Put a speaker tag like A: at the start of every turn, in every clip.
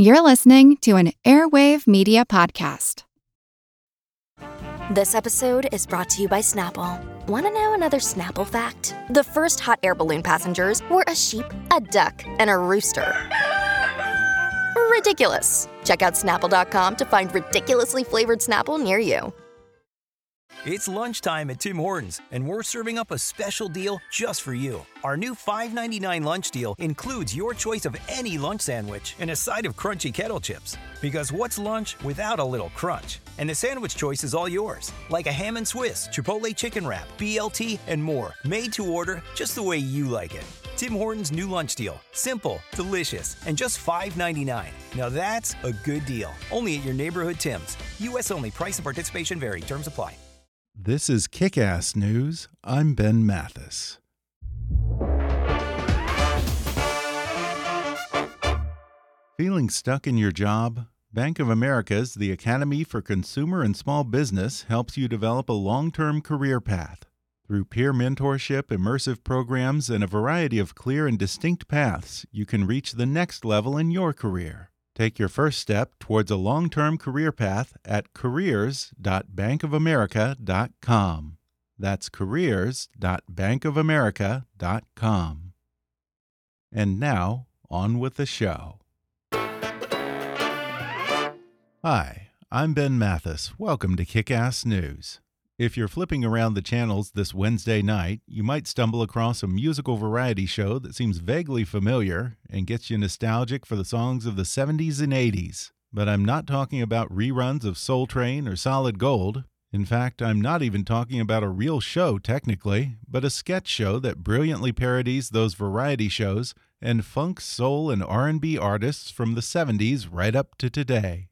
A: You're listening to an Airwave Media Podcast.
B: This episode is brought to you by Snapple. Want to know another Snapple fact? The first hot air balloon passengers were a sheep, a duck, and a rooster. Ridiculous. Check out snapple.com to find ridiculously flavored Snapple near you.
C: It's lunchtime at Tim Hortons, and we're serving up a special deal just for you. Our new $5.99 lunch deal includes your choice of any lunch sandwich and a side of crunchy kettle chips. Because what's lunch without a little crunch? And the sandwich choice is all yours, like a ham and Swiss, Chipotle chicken wrap, BLT, and more, made to order just the way you like it. Tim Hortons' new lunch deal. Simple, delicious, and just $5.99. Now that's a good deal. Only at your neighborhood Tim's. U.S. only. Price and participation vary. Terms apply.
D: This is Kick Ass News. I'm Ben Mathis. Feeling stuck in your job? Bank of America's The Academy for Consumer and Small Business helps you develop a long term career path. Through peer mentorship, immersive programs, and a variety of clear and distinct paths, you can reach the next level in your career. Take your first step towards a long term career path at careers.bankofamerica.com. That's careers.bankofamerica.com. And now, on with the show. Hi, I'm Ben Mathis. Welcome to Kick Ass News. If you're flipping around the channels this Wednesday night, you might stumble across a musical variety show that seems vaguely familiar and gets you nostalgic for the songs of the 70s and 80s. But I'm not talking about reruns of Soul Train or Solid Gold. In fact, I'm not even talking about a real show technically, but a sketch show that brilliantly parodies those variety shows and funk, soul, and R&B artists from the 70s right up to today.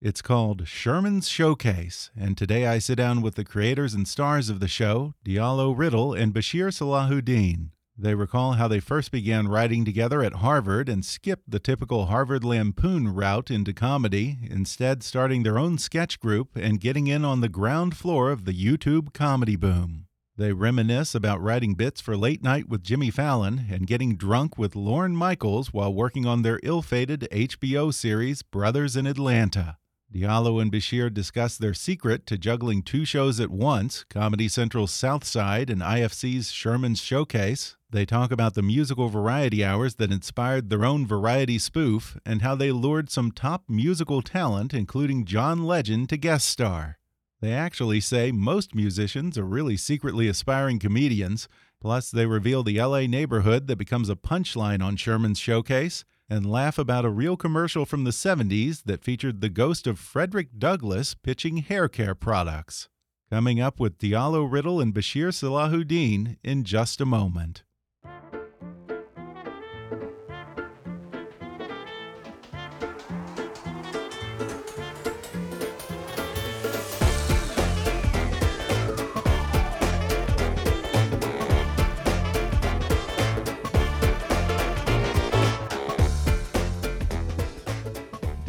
D: It's called Sherman's Showcase, and today I sit down with the creators and stars of the show, Diallo Riddle and Bashir Salahuddin. They recall how they first began writing together at Harvard and skipped the typical Harvard Lampoon route into comedy, instead, starting their own sketch group and getting in on the ground floor of the YouTube comedy boom. They reminisce about writing bits for Late Night with Jimmy Fallon and getting drunk with Lorne Michaels while working on their ill fated HBO series Brothers in Atlanta. Diallo and Bashir discuss their secret to juggling two shows at once Comedy Central's South Side and IFC's Sherman's Showcase. They talk about the musical variety hours that inspired their own variety spoof and how they lured some top musical talent, including John Legend, to guest star. They actually say most musicians are really secretly aspiring comedians. Plus, they reveal the LA neighborhood that becomes a punchline on Sherman's Showcase and laugh about a real commercial from the 70s that featured the ghost of Frederick Douglass pitching hair care products. Coming up with Diallo Riddle and Bashir Salahuddin in just a moment.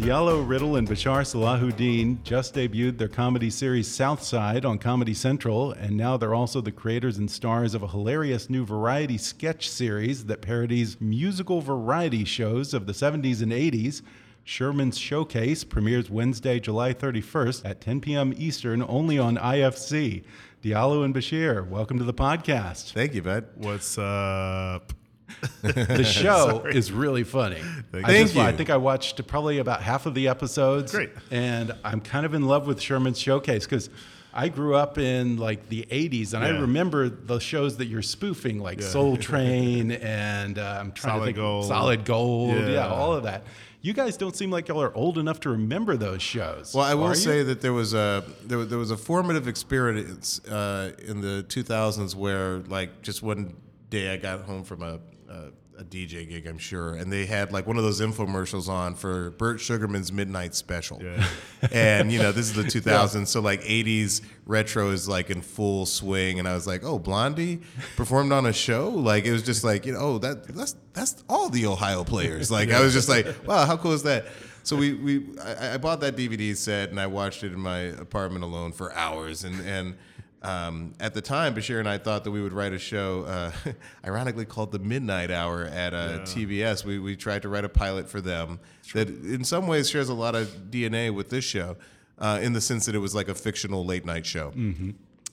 D: Diallo Riddle and Bashir Salahuddin just debuted their comedy series Southside on Comedy Central, and now they're also the creators and stars of a hilarious new variety sketch series that parodies musical variety shows of the 70s and 80s. Sherman's Showcase premieres Wednesday, July 31st at 10 p.m. Eastern, only on IFC. Diallo and Bashir, welcome to the podcast.
E: Thank you, bud.
F: What's up?
D: the show is really funny.
E: Thank
D: I,
E: you.
D: I think I watched probably about half of the episodes.
F: Great.
D: And I'm kind of in love with Sherman's Showcase because I grew up in like the 80s and I remember the shows that you're spoofing, like Soul Train and uh, I'm trying
F: Solid
D: to think
F: Gold.
D: Solid Gold. Yeah.
F: Yeah.
D: all of that. You guys don't seem like y'all are old enough to remember those shows.
E: Well, I will say that there was a there, was- there was a formative experience uh, in the 2000s where like just one day I got home from a, a a DJ gig, I'm sure, and they had like one of those infomercials on for Burt Sugarman's Midnight Special.
F: Yeah.
E: and you know, this is the 2000s, so like 80s retro is like in full swing, and I was like, oh, Blondie performed on a show. Like it was just like you know, oh, that that's that's all the Ohio players. Like I was just like, wow, how cool is that? So we, we I, I bought that DVD set and I watched it in my apartment alone for hours and and um, at the time, Bashir and I thought that we would write a show, uh, ironically called the Midnight Hour at uh, TBS. We, we tried to write a pilot for them that, in some ways, shares a lot of DNA with this show, uh, in the sense that it was like a fictional late night show.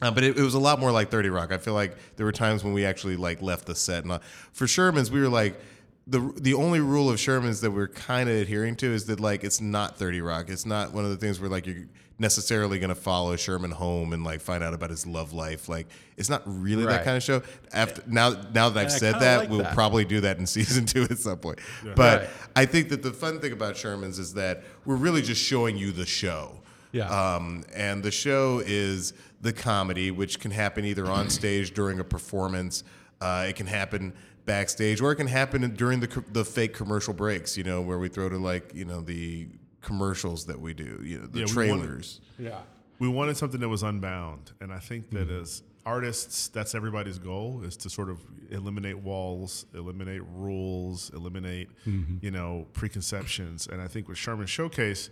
E: Uh, but it, it was a lot more like 30 Rock. I feel like there were times when we actually like left the set. And uh, for Sherman's, we were like, the the only rule of Sherman's that we're kind of adhering to is that like it's not 30 Rock. It's not one of the things where like you're necessarily going to follow Sherman home and like find out about his love life. Like it's not really that kind of show. After now now that I've
D: And
E: said that,
D: like
E: we'll
D: that.
E: probably do that in season 2 at some point. But
D: Right.
E: I think that the fun thing about Sherman's is that we're really just showing you the show.
D: Yeah.
E: Um, and the show is the comedy, which can happen either on stage during a performance, uh, it can happen backstage, or it can happen during the the fake commercial breaks. You know, where we throw to like you know the commercials that we do. You know, the
F: Yeah, we wanted-
E: trailers.
D: Yeah.
F: we wanted something that was unbound and i think that mm-hmm. as artists that's everybody's goal is to sort of eliminate walls eliminate rules eliminate mm-hmm. you know preconceptions and i think with sherman showcase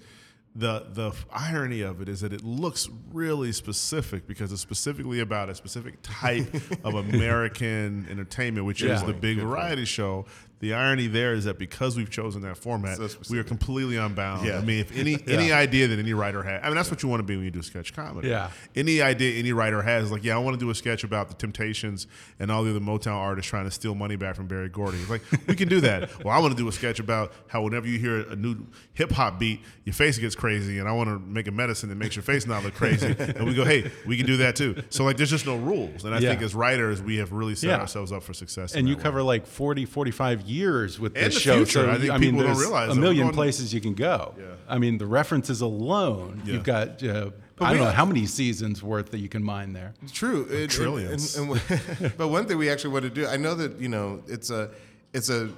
F: the the irony of it is that it looks really specific because it's specifically about a specific type of American entertainment, which is the big variety show. The irony there is that because we've chosen that format,
E: So
F: we are completely unbound.
E: Yeah.
F: I mean, if any any idea that any writer has, I mean, that's what you want to be when you do sketch comedy.
D: Yeah.
F: Any idea any writer has, like, yeah, I want to do a sketch about the Temptations and all the other Motown artists trying to steal money back from Berry Gordy. It's like we can do that. well, I want to do a sketch about how whenever you hear a new hip hop beat, your face gets crazy, and I want to make a medicine that makes your face not look crazy. and we go, hey, we can do that too. So like, there's just no rules. And I
D: Yeah.
F: think as writers, we have really set
D: Yeah.
F: ourselves up for success.
D: And you cover
F: way.
D: like 40, 45 years with
F: And
D: this show.
F: future.
D: So,
F: I think
D: I mean,
F: people don't
D: there's
F: realize
D: a million
F: going-
D: places you can go.
F: Yeah.
D: I mean, the references alone,
F: Yeah.
D: you've got, uh,
E: But
D: I don't know how many seasons worth that you can mine there.
E: True, It- it-
F: Trillions.
E: and- and- but one thing we actually want to do, I know that you know it's a it's a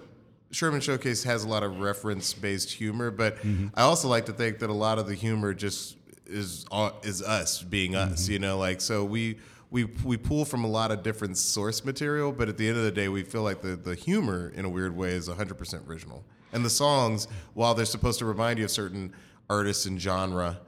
E: Sherman Showcase has a lot of reference based humor, but mm-hmm. I also like to think that a lot of the humor just is uh, is us being us. Mm-hmm. You know, like so we. We, we pull from a lot of different source material, but at the end of the day, we feel like the, the humor, in a weird way, is 100% original. And the songs, while they're supposed to remind you of certain artists and genre,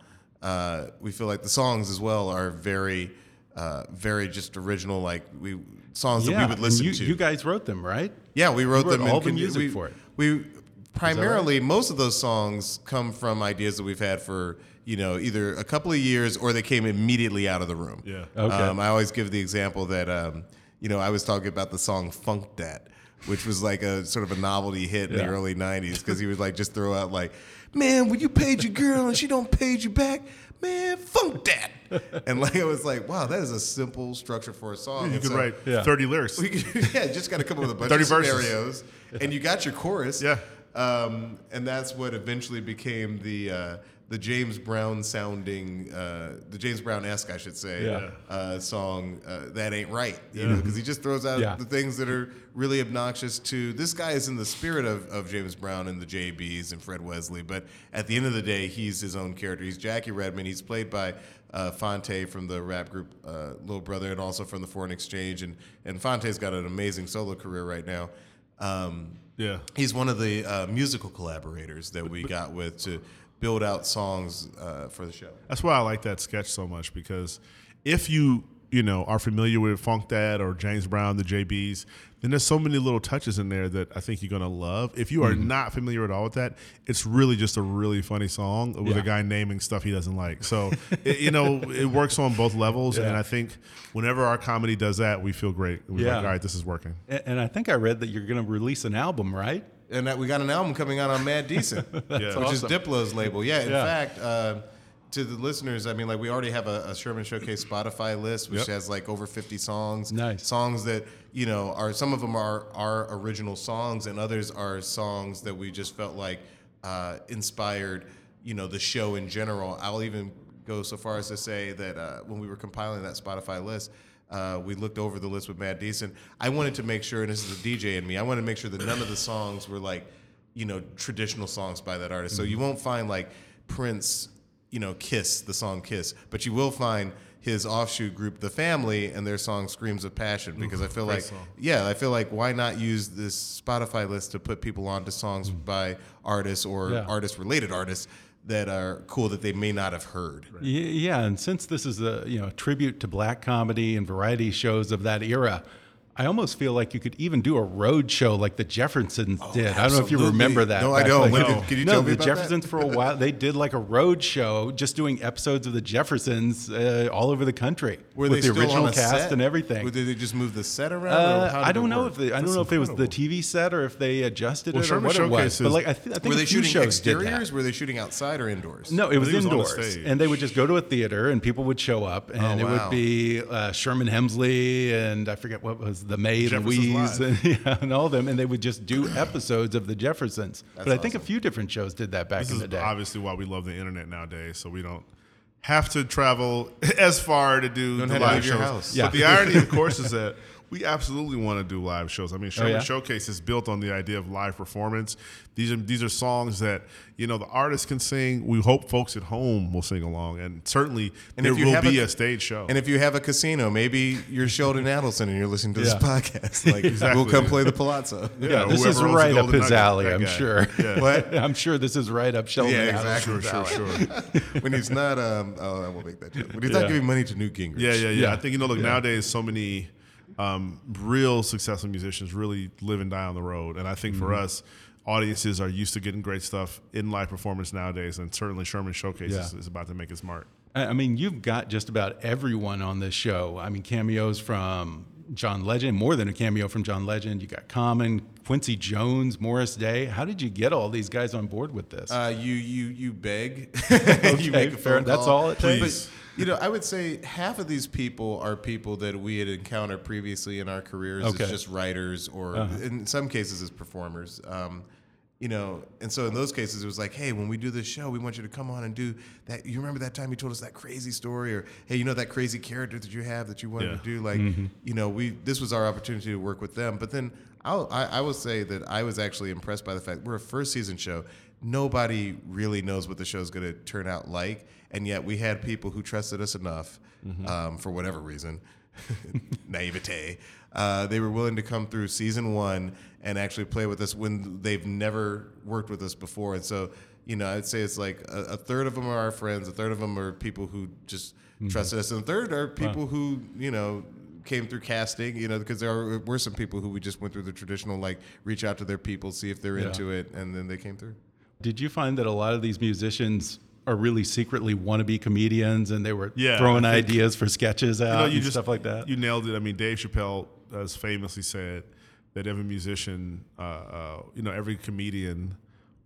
E: uh, we feel like the songs as well are very, uh, very just original. Like we songs that we would listen
D: you,
E: to.
D: you guys wrote them, right?
E: yeah, we wrote
D: wrote
E: them.
D: all
E: and
D: the music
E: we,
D: for it.
E: We primarily most of those songs come from ideas that we've had for you know either a couple of years or they came immediately out of the room.
F: Yeah.
D: Okay.
E: Um, I always give the example that um, you know I was talking about the song "Funk Dat," which was like a sort of a novelty hit in the early '90s because he would like just throw out like, "Man, when you paid your girl and she don't pay you back, man, funk that." And like it was like, wow, that is a simple structure for a song.
F: you
E: And
F: could
E: so
F: write
D: Yeah.
F: 30 lyrics.
E: we could, yeah, just got to come up with a bunch
F: 30
E: of
F: verses.
E: scenarios, and you got your chorus.
F: Yeah.
E: Um, and that's what eventually became the uh, the James Brown sounding, uh, the James Brown esque, I should say,
D: Yeah.
E: uh, song. Uh, that ain't right, you know, because he just throws out
D: Yeah.
E: the things that are really obnoxious to. This guy is in the spirit of, of James Brown and the JBs and Fred Wesley, but at the end of the day, he's his own character. He's Jackie Redmond. He's played by uh, Phonte from the rap group uh, Little Brother, and also from the Foreign Exchange. And and Phonte's got an amazing solo career right now. Um,
F: Yeah.
E: He's one of the uh, musical collaborators that we got with to build out songs uh, for the show.
F: That's why I like that sketch so much because if you you know are familiar with Funk Dat or James Brown, the JBs, then there's so many little touches in there that I think you're gonna love. If you are
D: Mm-hmm.
F: not familiar at all with that, it's really just a really funny song with
D: Yeah.
F: a guy naming stuff he doesn't like. So it, you know it works on both levels, and I think whenever our comedy does that, we feel great. We're
D: Yeah.
F: like, all right, this is working.
D: And, and I think I read that you're going to release an album, right?
E: And that we got an album coming out on Mad Decent,
F: Yeah.
E: which is. Diplo's label. Yeah, in
D: Yeah.
E: fact, uh, to the listeners, I mean, like we already have a, a Sherman Showcase Spotify list, which
F: Yep.
E: has like over 50 songs.
D: Nice.
E: Songs that you know are some of them are are original songs, and others are songs that we just felt like uh, inspired, you know, the show in general. I'll even go so far as to say that uh, when we were compiling that Spotify list. Uh, we looked over the list with Mad Decent. I wanted to make sure, and this is the DJ in me, I wanted to make sure that none of the songs were like, you know, traditional songs by that artist. So
F: Mm-hmm.
E: you won't find like Prince, you know, Kiss, the song Kiss, but you will find his offshoot group, The Family, and their song Screams of Passion. Because I feel like,
F: song.
E: yeah, I feel like why not use this Spotify list to put people onto songs by artists or
D: Yeah.
E: artist related artists that are cool that they may not have heard.
D: Y- Yeah, and since this is a you know tribute to black comedy and variety shows of that era, I almost feel like you could even do a road show like the Jeffersons did. I don't know if you remember that.
E: No, I don't.
D: like-
E: can you
D: no,
E: tell me
D: the
E: about that?
D: Jeffersons for a while they did like a road show, just doing episodes of the Jeffersons uh, all over the country
E: Were
D: with
E: they
D: the original cast
E: set?
D: and everything.
E: Or did they just move the set around? or
D: Uh,
E: how did
D: I don't know
E: work?
D: if they, I don't
F: That's
D: know if it was the. TV set or if they adjusted
F: Well,
D: it or what it was. But like I, th- I think
E: Were
D: a
E: they
D: few
E: shooting
D: that.
E: exteriors? Were they shooting outside or indoors?
D: No, it was
F: think it was on the
D: indoors, and they would just go to a theater, and people would show up, and
E: Oh,
D: it would be uh, Sherman Hemsley, and I forget what was the maid
F: Jeffersons
D: Louise, and, yeah, and all of them, and they would just do episodes of the Jeffersons. but I think a few different shows did that back
F: This
D: in the day.
F: obviously why we love the internet nowadays, so we don't have to travel as far to do
E: Don't
F: the live shows.
D: Yeah.
F: But the irony, of course, is that we absolutely want to do live shows. I mean, Sherman
D: Oh, yeah?
F: Showcase is built on the idea of live performance. These are these are songs that you know the artist can sing. We hope folks at home will sing along, and certainly
E: And
F: there
E: if you
F: will
E: have
F: be
E: a-
F: a, stage show.
E: And if you have a casino, maybe you're Sheldon Adelson and you're listening to this podcast. Like,
F: Exactly.
E: we'll come play the Palazzo.
D: yeah, this is right up his alley, I'm
F: guy.
D: sure.
F: Yeah.
E: What?
D: I'm sure this is right up Sheldon
E: Yeah,
D: Adelson's
E: exactly.
F: sure, sure, sure.
E: when he's not, um, oh, I won't make that joke. When he's not giving money to Newt Gingrich.
F: Yeah, yeah, yeah,
D: Yeah.
F: I think you know. Look,
D: Yeah.
F: nowadays, so many um, real successful musicians really live and die on the road, and I think for
D: Mm-hmm.
F: us, audiences are used to getting great stuff in live performance nowadays, and certainly Sherman Showcase is,
D: Yeah.
F: is about to make its mark.
D: I I mean, you've got just about everyone on this show. I mean, cameos from John Legend, more than a cameo from John Legend. You got Common, Quincy Jones, Morris Day. How did you get all these guys on board with this?
E: Uh, you you you beg.
D: Okay,
E: you make a
D: fair-
E: phone
D: that's all it takes.
E: But, you know, I would say half of these people are people that we had encountered previously in our careers
D: Okay. Uh-huh.
E: as just writers, or in some cases as performers. Um, you know, and so in those cases, it was like, hey, when we do this show, we want you to come on and do that. You remember that time you told us that crazy story, or hey, you know that crazy character that you have that you wanted
F: Yeah.
E: to do. Like,
D: Mm-hmm.
E: you know, we this was our opportunity to work with them. But then I'll, I, I will say that I was actually impressed by the fact we're a first season show. Nobody really knows what the show is going to turn out like, and yet we had people who trusted us enough, um, for whatever reason, naivete. Uh, they were willing to come through season one and actually play with us when they've never worked with us before. And so, you know, I'd say it's like a, a third of them are our friends, a third of them are people who just trusted us, and a third are people who, you know, came through casting, you know, because there are, were some people who we just went through the traditional, like, reach out to their people, see if they're
D: Yeah.
E: into it, and then they came through.
D: Did you find that a lot of these musicians are really secretly wannabe comedians and they were
F: Yeah,
D: throwing
F: think-
D: ideas for sketches out
F: you know, you
D: and
F: just
D: stuff like that?
F: You nailed it. I mean, Dave Chappelle has famously said that every musician, uh, uh, you know, every comedian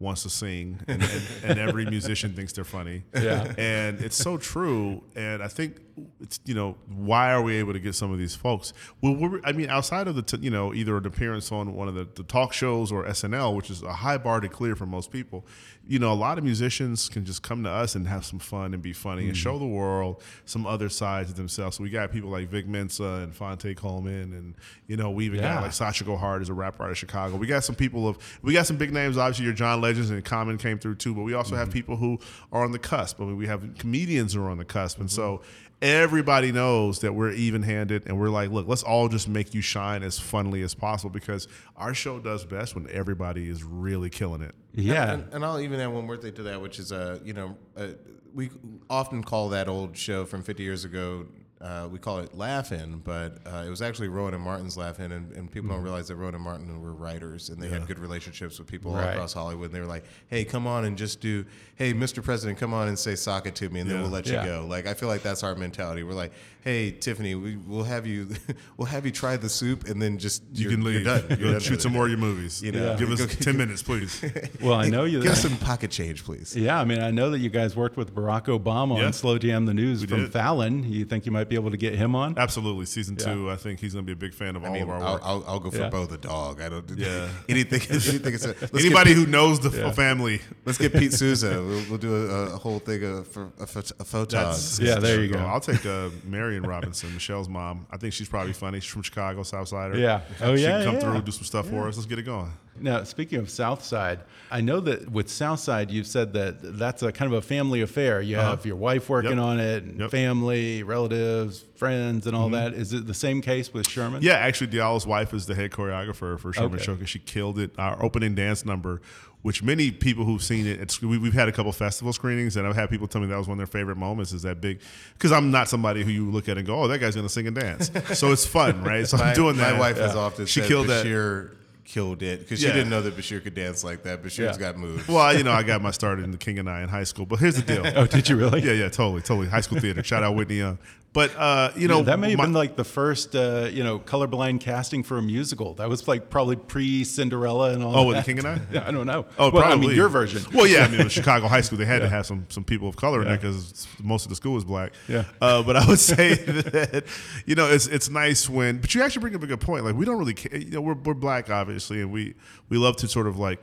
F: wants to sing, and, and, and every musician thinks they're funny.
D: Yeah.
F: and it's so true. And I think it's you know why are we able to get some of these folks? Well, we're, I mean, outside of the t- you know either an appearance on one of the, the talk shows or SNL, which is a high bar to clear for most people. You know, a lot of musicians can just come to us and have some fun and be funny and mm. show the world some other sides of themselves. So we got people like Vic Mensa and Phonte Coleman, and you know we even
D: Yeah.
F: got like Sasha Go Hard as a rapper out of Chicago. We got some people of we got some big names. Obviously, your John Legends and Common came through too, but we also have people who are on the cusp. I mean, we have comedians who are on the cusp, and so everybody knows that we're even-handed, and we're like, look, let's all just make you shine as funnily as possible because our show does best when everybody is really killing it.
D: yeah.
E: And, and I'll even add one more thing to that, which is, uh, you know, uh, we often call that old show from 50 years ago. Uh, we call it Laugh-In, but uh, it was actually Rowan and Martin's Laugh-In, and, and people don't realize that Rowan and Martin were writers, and they had good relationships with people all
D: Right.
E: across Hollywood. And they were like, "Hey, come on and just do, hey, Mr. President, come on and say sock it to me, and then we'll let
D: Yeah.
E: you go." Like I feel like that's our mentality. We're like, "Hey, Tiffany, we, we'll have you, we'll have you try the soup, and then just
F: You can leave.
E: You're done. You're done
F: shoot some more of your movies.
E: You know,
F: give us ten minutes, please.
D: Well, I know you.
E: Give us some pocket change, please.
D: Yeah, I mean, I know that you guys worked with Barack Obama
F: Yeah.
D: on Slow Jam the News
F: We
D: from
F: did.
D: Fallon. You think you might be able to get him on?
F: Absolutely, season
D: Yeah.
F: two. I think he's going to be a big fan of
E: I
F: all
E: mean,
F: of our
E: I'll,
F: work.
E: I'll, I'll go for
D: Yeah.
E: Bo the dog. I don't.
F: Yeah.
E: anything. Anything. Let's
F: Anybody
E: get,
F: who knows the
D: Yeah.
F: family.
E: let's get Pete Souza. We'll, we'll do a, a whole thing of for a, phot- a photons.
D: Yeah, there you go.
F: I'll take uh, Marion Robinson, Michelle's mom. I think she's probably funny. She's from Chicago, South Sider.
D: Yeah. Oh,
F: she
D: yeah,
F: can come
D: yeah.
F: through, do some stuff for us. Let's get it going.
D: Now, speaking of Southside, I know that with Southside, you've said that that's a kind of a family affair. You have your wife working
F: Uh-huh. Yep.
D: on it, and
F: Yep.
D: family, relatives, friends, and all that. Is it the same case with Sherman?
F: Yeah, actually, Diallo's wife is the head choreographer for Sherman
D: Okay.
F: She killed it. Our opening dance number which many people who've seen it, we, we've had a couple festival screenings, and I've had people tell me that was one of their favorite moments. Is that big? Because I'm not somebody who you look at and go, "Oh, that guy's going to sing and dance." so it's fun, right? So
E: my,
F: I'm doing that.
E: My wife has often
F: she
E: said
F: killed that.
E: Bashir killed it because
F: Yeah.
E: she didn't know that Bashir could dance like that. Bashir's
D: Yeah.
E: got moves.
F: Well, you know, I got my start in the King and I in high school, but here's the deal.
D: Oh, did you really?
F: Yeah, yeah, totally, totally. High school theater. Shout out Whitney Young. But uh, you know,
D: that may have
F: my-
D: been like the first, uh, you know, colorblind casting for a musical. That was like probably pre Cinderella and all.
F: Oh,
D: that.
F: the King and I?
D: Yeah, I don't know.
F: Oh,
D: well,
F: probably.
D: I mean, your version.
F: Well, yeah, I mean, in Chicago high school, they had to have some some people of color in there because most of the school was black.
D: Yeah.
F: Uh, but I would say that you know it's it's nice when, but you actually bring up a good point. Like we don't really, care, you know, we're we're black obviously, and we we love to sort of like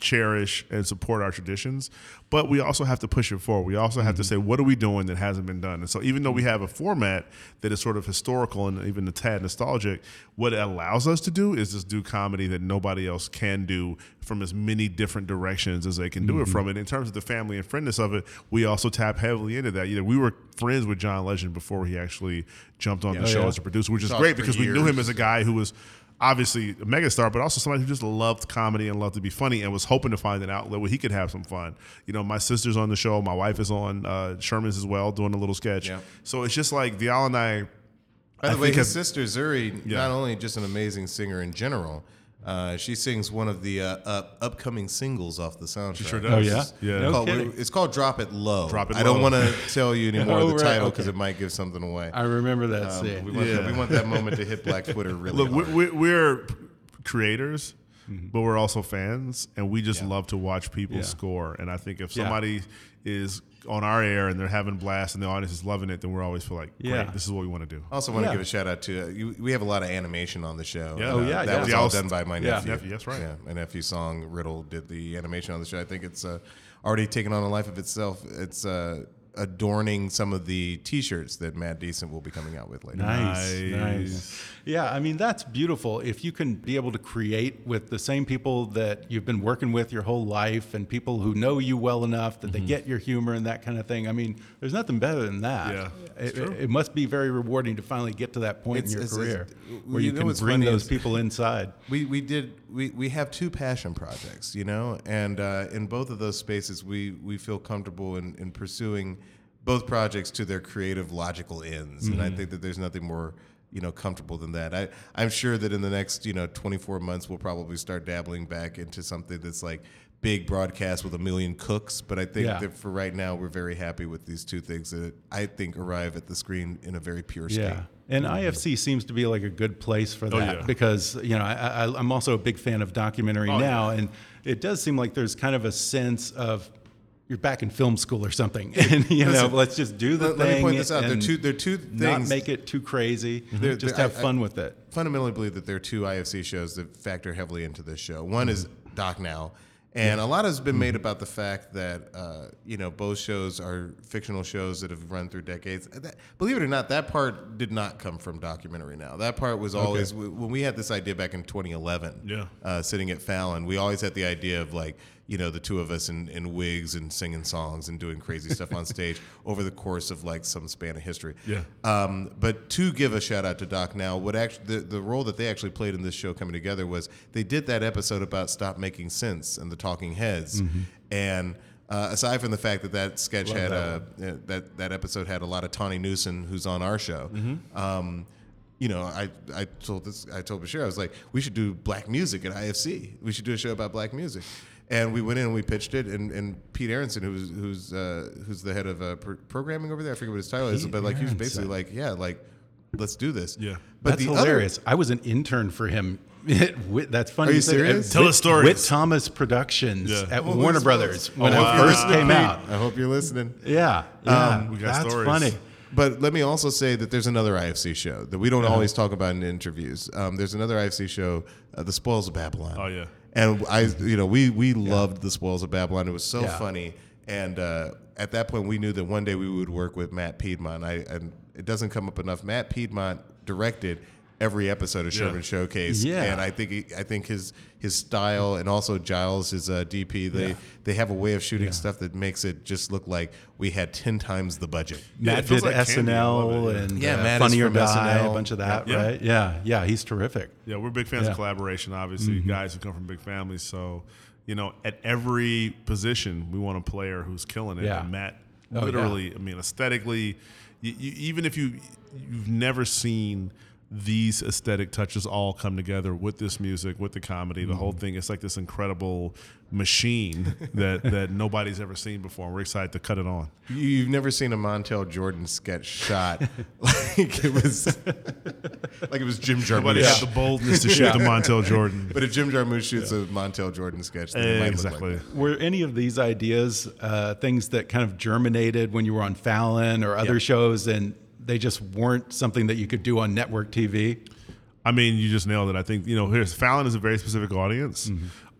F: cherish and support our traditions, but we also have to push it forward. We also have to say, what are we doing that hasn't been done? And so, even though we have a format that is sort of historical and even a tad nostalgic, what it allows us to do is just do comedy that nobody else can do from as many different directions as they can do it from. And in terms of the family and friendness of it, we also tap heavily into that. You know, we were friends with John Legend before he actually jumped on the
D: Oh,
F: show
D: yeah.
F: as a producer, which is
E: Talked
F: great because we knew him as a guy who was obviously a megastar, but also somebody who just loved comedy and loved to be funny and was hoping to find an outlet where he could have some fun. You know, my sister's on the show, my wife is on uh, Sherman's as well, doing a little sketch.
E: Yeah.
F: So it's just like Vial and I.
E: By
F: I
E: the way,
F: think
E: his
F: have-
E: sister Zuri,
F: Yeah.
E: not only just an amazing singer in general, uh, she sings one of the uh, up, upcoming singles off the soundtrack.
F: She sure does.
D: Oh, yeah?
F: Yeah.
D: No
E: It's called,
D: kidding.
E: it's called Drop It Low.
F: Drop It
E: I don't want to tell you anymore
D: Oh,
E: the
D: right,
E: title because
D: okay.
E: it might give something away.
D: I remember that
E: Um,
D: scene.
E: we, want
F: Yeah.
E: that, we want that moment to hit Black Twitter really
F: Look,
E: hard.
F: we, we, we're creators, but we're also fans, and we just love to watch people
D: Yeah.
F: score. And I think if
D: Yeah.
F: somebody is on our air and they're having blast and the audience is loving it, then we're always feel like, great,
D: Yeah.
F: this is what we want to do.
E: I also want to
D: Yeah.
E: give a shout out to uh, you, we have a lot of animation on the show.
F: Yeah.
E: And,
F: Oh,
E: uh,
D: yeah,
E: that
D: yeah.
E: was all done by my
D: yeah.
E: nephew.
F: Nephew, that's right.
E: Yeah, my nephew Song Riddle did the animation on the show. I think it's uh, already taken on a life of itself. It's uh, adorning some of the T-shirts that Mad Decent will be coming out with later.
D: Nice,
F: Nice.
D: nice. Yeah, I mean that's beautiful. If you can be able to create with the same people that you've been working with your whole life, and people who know you well enough that they get your humor and that kind of thing. I mean, there's nothing better than that.
F: Yeah,
D: it, it must be very rewarding to finally get to that point
E: It's-
D: in your
E: it's-
D: career
E: it's-
D: where
E: you
D: you,
E: know
D: can bring those
E: is-
D: people inside.
E: We we did we, we have two passion projects, you know, and uh, in both of those spaces, we we feel comfortable in, in pursuing both projects to their creative, logical ends, and I think that there's nothing more you know comfortable than that. I I'm sure that in the next you know 24 months, we'll probably start dabbling back into something that's like big broadcast with a million cooks. But I think
D: Yeah.
E: that for right now, we're very happy with these two things that I think arrive at the screen in a very pure state.
D: Yeah, and IFC seems to be like a good place for oh, that
F: Oh, yeah.
D: because you know I, I, I'm also a big fan of documentary
F: Oh,
D: now, and it does seem like there's kind of a sense of you're back in film school or something, and you know let's just do the
E: let-
D: thing.
E: let me point this out. There are two- there are two
D: Not make it too crazy.
E: There-
D: just
E: there-
D: have
E: I-
D: fun with it.
E: fundamentally believe that there are two IFC shows that factor heavily into this show. One is Doc Now, and a lot has been made about the fact that uh, you know both shows are fictional shows that have run through decades. That, believe it or not, that part did not come from documentary. Now that part was always when we had this idea back in 2011.
F: Yeah.
E: uh, sitting at Fallon, we always had the idea of like you know the two of us in, in wigs and singing songs and doing crazy stuff on stage over the course of like some span of history.
F: Yeah.
E: Um, but to give a shout out to Doc now, what actually the, the role that they actually played in this show coming together was they did that episode about Stop Making Sense and the Talking Heads, and uh, aside from the fact that that sketch had a uh, that that episode had a lot of Tawny Newsome who's on our show. Um, you know, I, I told this I told Bashir I was like, we should do black music at IFC. We should do a show about black music. And we went in and we pitched it, and, and Pete Aronson, who's who's uh, who's the head of uh, pr- programming over there, I forget what his title is, but like he was basically like, yeah, like let's do this.
F: Yeah.
E: but
D: That's
E: the other-
D: hilarious. I was an intern for him. Whit- That's funny.
E: Are you serious?
D: At
F: Tell
D: Whit-
F: us stories.
D: Witt/Thomas Productions
F: Yeah.
D: at
E: Oh,
D: Warner
E: who's-
D: Brothers when
F: Oh,
D: it
F: wow.
D: first came out.
E: I hope you're listening.
D: Yeah, yeah,
E: Um,
F: we got
D: that's
F: stories.
D: funny.
E: But let me also say that there's another IFC show that we don't
D: Uh-huh.
E: always talk about in interviews. Um, there's another IFC show, uh, The Spoils of Babylon.
F: Oh, yeah.
E: And I, you know, we we loved The Spoils of Babylon. It was so
D: Yeah.
E: funny. And uh, at that point, we knew that one day we would work with Matt Piedmont. I, and it doesn't come up enough. Matt Piedmont directed every episode of Sherman Showcase.
D: Yeah.
E: And I think he, I think his his style and also Giles, his uh, DP, they
D: Yeah.
E: they have a way of shooting stuff that makes it just look like we had ten times the budget.
F: Yeah, it
D: Matt
F: feels
D: did
F: like candy. I love
D: SNL
F: it, yeah.
D: and
E: Yeah,
D: uh,
E: Matt
D: Funny or Die,
E: SNL.
D: a bunch of that,
F: Yeah.
D: right? Yeah, yeah, he's terrific.
F: Yeah, we're big fans
D: Yeah.
F: of collaboration. Obviously, guys who come from big families. So, You know, at every position, we want a player who's killing it.
G: Yeah.
F: And Matt,
G: Oh, yeah.
F: literally, I mean, aesthetically, you, you, even if you you've never seen these aesthetic touches all come together with this music, with the comedy, the whole
G: Mm-hmm.
F: thing. It's like this incredible machine that that nobody's ever seen before. We're excited to cut it on.
E: You- You've never seen a Montel Jordan sketch shot like it was like it was Jim
F: Nobody
E: Jarmusch.
F: had the boldness to shoot the Montel Jordan.
E: But if Jim Jarmusch shoots a Montel Jordan sketch, then it might
F: exactly.
E: look like that.
G: Were any of these ideas uh, things that kind of germinated when you were on Fallon or other shows, and they just weren't something that you could do on network TV?
F: I mean, you just nailed it. I think you know, here's Fallon is a very specific audience,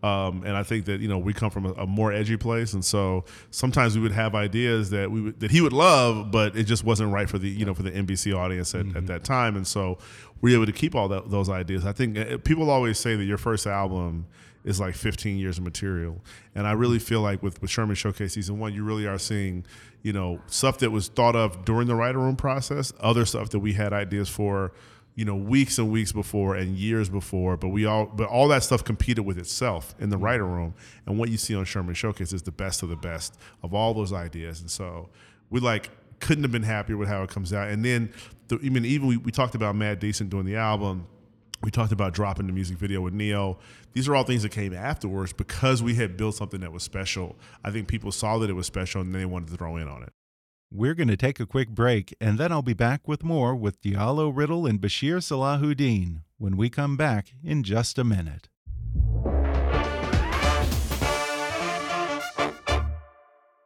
F: um, and I think that you know we come from a, a more edgy place, and so sometimes we would have ideas that we would, that he would love, but it just wasn't right for the you know for the NBC audience at, at that time, and so we were able to keep all that, those ideas. I think uh, people always say that your first album is like 15 years of material, and I really feel like with with Sherman Showcase season one, you really are seeing you know stuff that was thought of during the writer room process, other stuff that we had ideas for you know weeks and weeks before and years before. But we all but all that stuff competed with itself in the mm-hmm. writer room. And what you see on sherman showcase is the best of the best of all those ideas. And so we like couldn't have been happier with how it comes out. And then the, I mean even we, we talked about Mad Decent doing the album we talked about dropping the music video with Neo. These are all things that came afterwards because we had built something that was special. I think people saw that it was special and they wanted to throw in on it.
D: We're going to take a quick break, and then I'll be back with more with Diallo Riddle and Bashir Salahuddin when we come back in just a minute.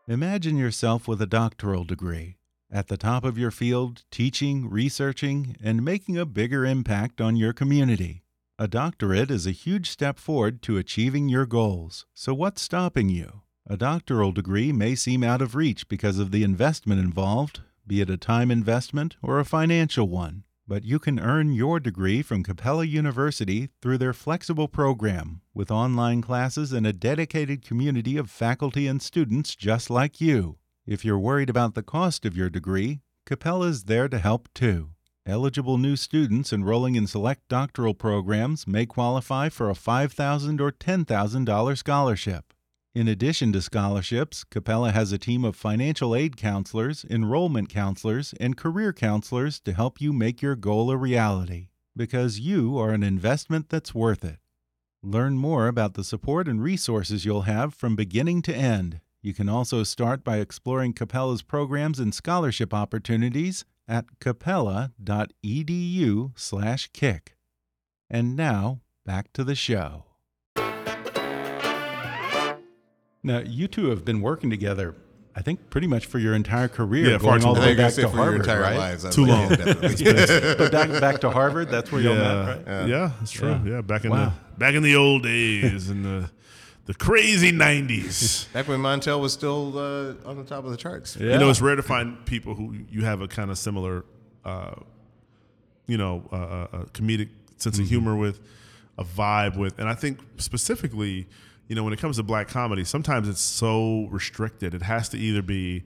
D: Imagine yourself with a doctoral degree, at the top of your field, teaching, researching, and making a bigger impact on your community. A doctorate is a huge step forward to achieving your goals. So, what's stopping you? A doctoral degree may seem out of reach because of the investment involved, be it a time investment or a financial one. But you can earn your degree from Capella University through their flexible program, with online classes and a dedicated community of faculty and students just like you. If you're worried about the cost of your degree, Capella's there to help too. Eligible new students enrolling in select doctoral programs may qualify for a 5,000 or $10,000 scholarship. In addition to scholarships, Capella has a team of financial aid counselors, enrollment counselors, and career counselors to help you make your goal a reality. Because you are an investment that's worth it. Learn more about the support and resources you'll have from beginning to end. You can also start by exploring Capella's programs and scholarship opportunities at capella.edu/kick. And now, back to the show. Now, you two have been working together, I think, pretty much for your entire career,
F: Yeah,
D: going all the way back to
E: for
D: Harvard,
E: your
D: right?
E: lives.
F: Too long.
E: yeah,
D: but back, back to Harvard, that's where y'all met, right?
F: yeah, yeah, that's true.
D: Yeah.
F: Yeah, back in
D: Wow.
F: the back in the old days in the the crazy '90s.
E: Back when Montel was still uh, on the top of the charts.
D: Yeah.
F: You know, it's rare to find people who you have a kind of similar, uh, you know, uh, uh, uh, comedic sense of humor with, a vibe with, and I think specifically, you know, when it comes to black comedy, sometimes it's so restricted. It has to either be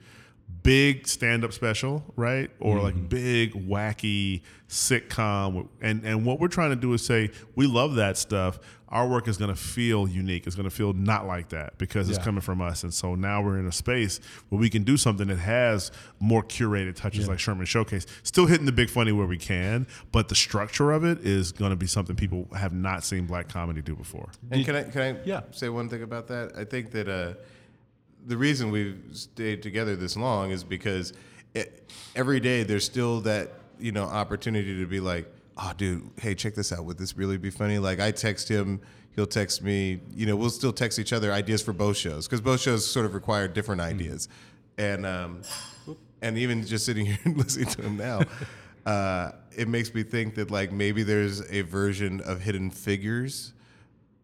F: big stand-up special, right, or like big wacky sitcom. And and what we're trying to do is say we love that stuff. Our work is going to feel unique. It's going to feel not like that because it's coming from us. And so now we're in a space where we can do something that has more curated touches like Sherman Showcase. Still hitting the big funny where we can, but the structure of it is going to be something people have not seen black comedy do before.
E: And can I can I
G: Yeah.
E: say one thing about that? I think that uh, the reason we've stayed together this long is because it, every day there's still that you know opportunity to be like, oh, dude, hey, check this out. Would this really be funny? Like I text him, he'll text me. You know, we'll still text each other ideas for both shows because both shows sort of require different ideas, and um, and even just sitting here and listening to him now. Uh, it makes me think that like maybe there's a version of Hidden Figures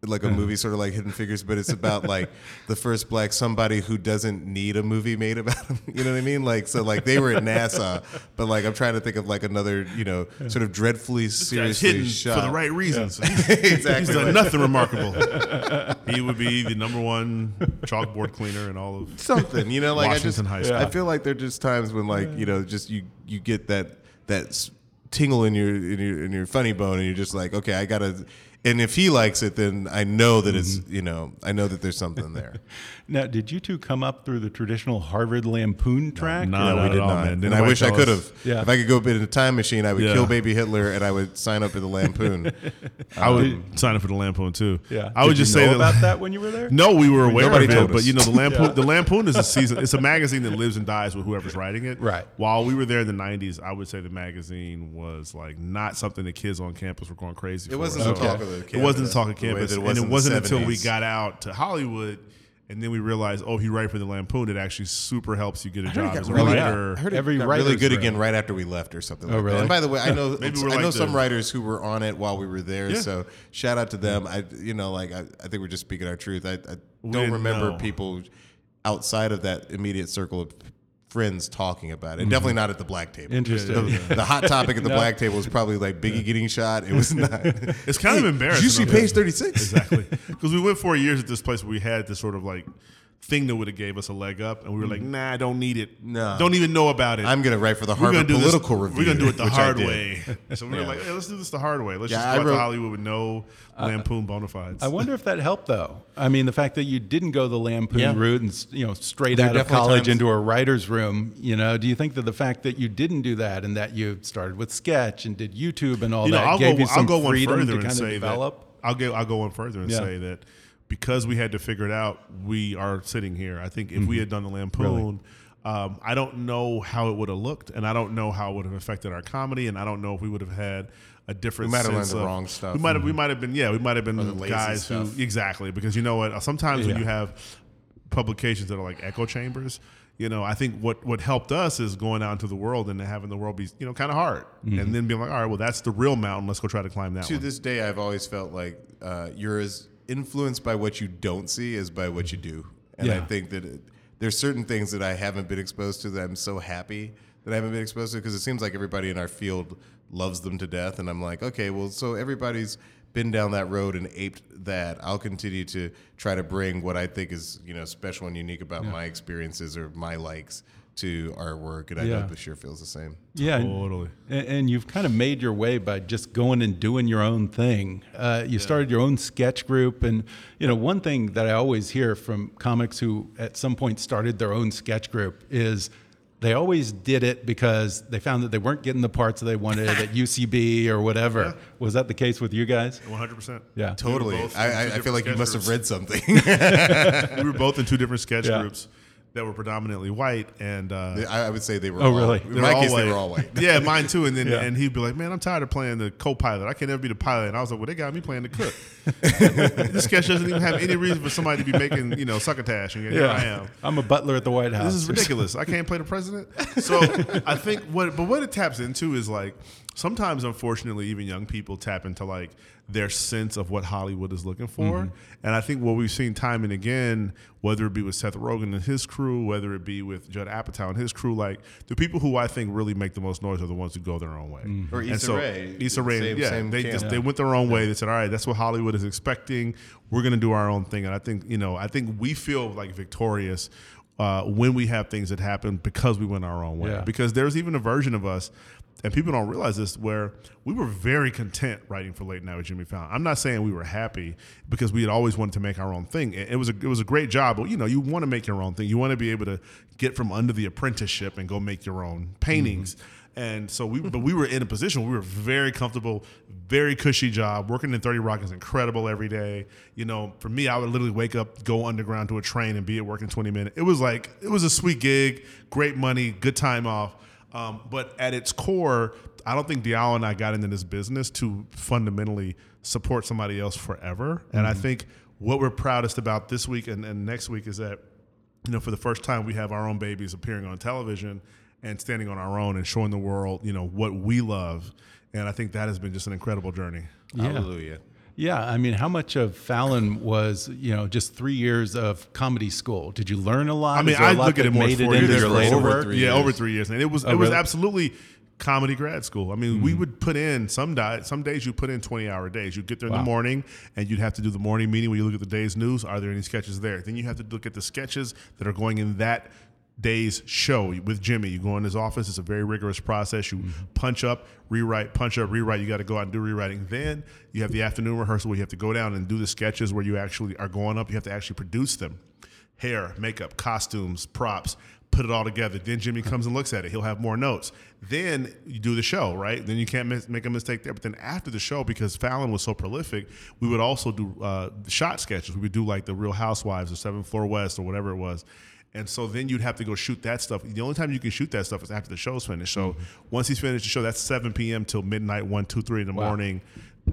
E: like a uh-huh. movie sort of like Hidden Figures, but it's about like the first black somebody who doesn't need a movie made about him. You know what I mean? Like so, like they were at NASA, but like I'm trying to think of like another, you know, sort of dreadfully
F: Guy's
E: seriously
F: hidden
E: shot
F: for the right reasons. He's,
E: exactly.
F: he's done
E: right.
F: nothing remarkable. he would be the number one chalkboard cleaner in all of
E: something. You know, like
F: Washington
E: I
F: High School.
E: I feel like there are just times when like you know, just you you get that that tingle in your in your in your funny bone, and you're just like, okay, I gotta. And if he likes it, then I know that it's mm-hmm. you know I know that there's something there.
D: Now, did you two come up through the traditional Harvard Lampoon track?
F: no, not
E: no, we did
F: all,
E: not.
F: man.
E: And I wish I could have.
D: Yeah.
E: If I could go in a time machine, I would
F: Yeah.
E: kill baby Hitler and I would sign up for the Lampoon.
F: I would sign up for the Lampoon too.
D: Yeah.
F: I would
D: Did
F: just
D: you
F: say
D: know
F: that
D: about that when you were there.
F: No, we were aware
E: Nobody
F: of it,
E: told
F: but you know the Lampoon. The Lampoon is a season. It's a magazine that lives and dies with whoever's writing it.
D: Right.
F: While we were there in the '90s, I would say the magazine was like not something the kids on campus were going crazy
E: It
F: for.
E: wasn't
F: So-
E: the talk of the
F: It wasn't the
E: campus
F: talk of campus,
E: it
F: and it wasn't until we got out to Hollywood. And then we realized, oh, he write for the Lampoon. It actually super helps you get a job as a
E: really-
F: writer.
E: I heard
D: Every
E: it got really good
D: room.
E: again right after we left or something.
D: Oh,
E: like
D: really?
E: That. And by the way, I know
F: Maybe we're
E: I
F: like
E: know some
F: the-
E: writers who were on it while we were there.
F: Yeah.
E: So shout out to them. I you know like I, I think we're just speaking our truth. I, I don't
F: didn't
E: remember
F: know.
E: people outside of that immediate circle of friends talking about it. And definitely not at the black table.
D: Interesting.
E: The, the hot topic at the black table was probably like Biggie getting shot. It was not.
F: It's kind of embarrassing.
E: You see page thirty six?
F: Exactly. Because we went four years at this place where we had this sort of like thing that would have gave us a leg up, and we were like, mm-hmm. nah, I don't need it.
E: No.
F: Don't even know about it.
E: I'm gonna write for the
F: we're
E: Harvard
F: gonna
E: Political
F: this,
E: Review.
F: We're gonna do it the hard way. So we were like, hey, let's do this the hard way. Let's
E: Yeah,
F: just
E: I
F: go out
E: wrote-
F: to Hollywood with no lampoon bona fides.
D: I wonder if that helped though. I mean, the fact that you didn't go the Lampoon
E: Yeah.
D: route and you know straight
E: There
D: out of college
E: times-
D: into a writer's room. You know, do you think that the fact that you didn't do that and that you started with sketch and did YouTube and all
F: you know,
D: that
F: I'll
D: gave
F: go,
D: you some
F: I'll go one
D: freedom
F: further
D: to
F: and
D: kind of
F: say
D: develop?
F: that I'll go I'll go one further and
D: Yeah.
F: say that because we had to figure it out, we are sitting here. I think if we
D: Mm-hmm.
F: had done the Lampoon, um, I don't know how it would have looked, and I don't know how it would have affected our comedy, and I don't know if we would have had a different.
E: We might have the wrong stuff.
F: We might have we might have been yeah we might have been
E: the
F: guys
E: stuff.
F: who exactly because you know what sometimes when you have publications that are like echo chambers. You know, I think what what helped us is going out into the world and having the world be, you know, kind of hard, and then being like, all right, well, that's the real mountain. Let's go try to climb that
E: to
F: one.
E: this day, I've always felt like uh, you're as influenced by what you don't see as by what you do. And I think that it, there's certain things that I haven't been exposed to that I'm so happy that I haven't been exposed to because it seems like everybody in our field loves them to death. And I'm like, okay, well, so everybody's been down that road and aped that. I'll continue to try to bring what I think is you know special and unique about my experiences or my likes to our work. And I
D: Yeah.
E: know Bashir feels the same.
D: Yeah,
F: Totally.
D: And, and you've kind of made your way by just going and doing your own thing. Uh, you started your own sketch group, and you know one thing that I always hear from comics who at some point started their own sketch group is they always did it because they found that they weren't getting the parts that they wanted at UCB or whatever. Was that the case with you guys?
F: One hundred percent.
D: Yeah.
E: Totally.
F: both in
E: I, I, I feel like you
F: sketch
E: must have read something.
F: we were both in two different sketch
D: Yeah.
F: groups that were predominantly white, and uh,
E: I, I would say they were.
D: Oh,
E: all,
D: really?
E: In my case,
F: all
E: they were all white.
F: Yeah, mine too. And then
D: Yeah.
F: and he'd be like, "Man, I'm tired of playing the co-pilot. I can't ever be the pilot." And I was like, "Well, they got me playing the cook. this sketch doesn't even have any reason for somebody to be making you know succotash, and here I am."
D: I'm a butler at the White House.
F: This is ridiculous. I can't play the president. So I think what, but what it taps into is like sometimes, unfortunately, even young people tap into like their sense of what Hollywood is looking for. And I think what we've seen time and again, whether it be with Seth Rogen and his crew, whether it be with Judd Apatow and his crew, like the people who I think really make the most noise are the ones who go their own way.
E: Or
F: And
E: Issa
F: so-
E: Rae.
F: Issa Rae,
E: Same-
F: yeah,
E: same
F: they
E: camp.
F: just they went their own way. They said, "All right, that's what Hollywood is expecting. We're going to do our own thing." And I think you know, I think we feel like victorious uh, when we have things that happen because we went our own way.
D: Yeah.
F: Because there's even a version of us, and people don't realize this, where we were very content writing for Late Night with Jimmy Fallon. I'm not saying we were happy because we had always wanted to make our own thing. It it was a, it was a great job, but you know, you want to make your own thing. You want to be able to get from under the apprenticeship and go make your own paintings. Mm-hmm. And so we, but we were in a position where we were very comfortable, very cushy job. Working in 30 Rock is incredible every day. You know, for me, I would literally wake up, go underground to a train, and be at work in 20 minutes. It was like, it was a sweet gig, great money, good time off. Um, but at its core, I don't think Diallo and I got into this business to fundamentally support somebody else forever. And I think what we're proudest about this week and, and next week is that you know, for the first time, we have our own babies appearing on television and standing on our own and showing the world, you know, what we love. And I think that has been just an incredible journey.
E: Hallelujah.
D: Yeah, I mean, how much of Fallon was you know just three years of comedy school? Did you learn a lot?
F: I mean,
D: I there a
F: I
D: lot
F: look at it more
D: made
F: as
D: it
F: four years.
D: your later
E: over three
F: yeah,
E: years.
F: over three years, and it was
D: Oh,
F: it was
D: really?
F: absolutely comedy grad school. I mean,
D: Mm-hmm.
F: we would put in some di- some days you put in twenty hour days. You get there in
D: Wow.
F: the morning, and you'd have to do the morning meeting where you look at the day's news. Are there any sketches there? Then you have to look at the sketches that are going in that day's show with Jimmy. You go in his office. It's a very rigorous process. You
D: Mm-hmm.
F: punch up, rewrite, punch up, rewrite. You got to go out and do rewriting. Then you have the afternoon rehearsal where you have to go down and do the sketches where you actually are going up. You have to actually produce them. Hair, makeup, costumes, props. Put it all together. Then Jimmy comes and looks at it. He'll have more notes. Then you do the show, right? Then you can't make a mistake there. But then after the show, because Fallon was so prolific, we would also do uh, shot sketches. We would do like the Real Housewives or Seventh Floor West or whatever it was. And so then you'd have to go shoot that stuff. The only time you can shoot that stuff is after the show's finished. So mm-hmm. once he's finished the show, that's 7 p.m. till midnight, 1, 2, 3 in the morning.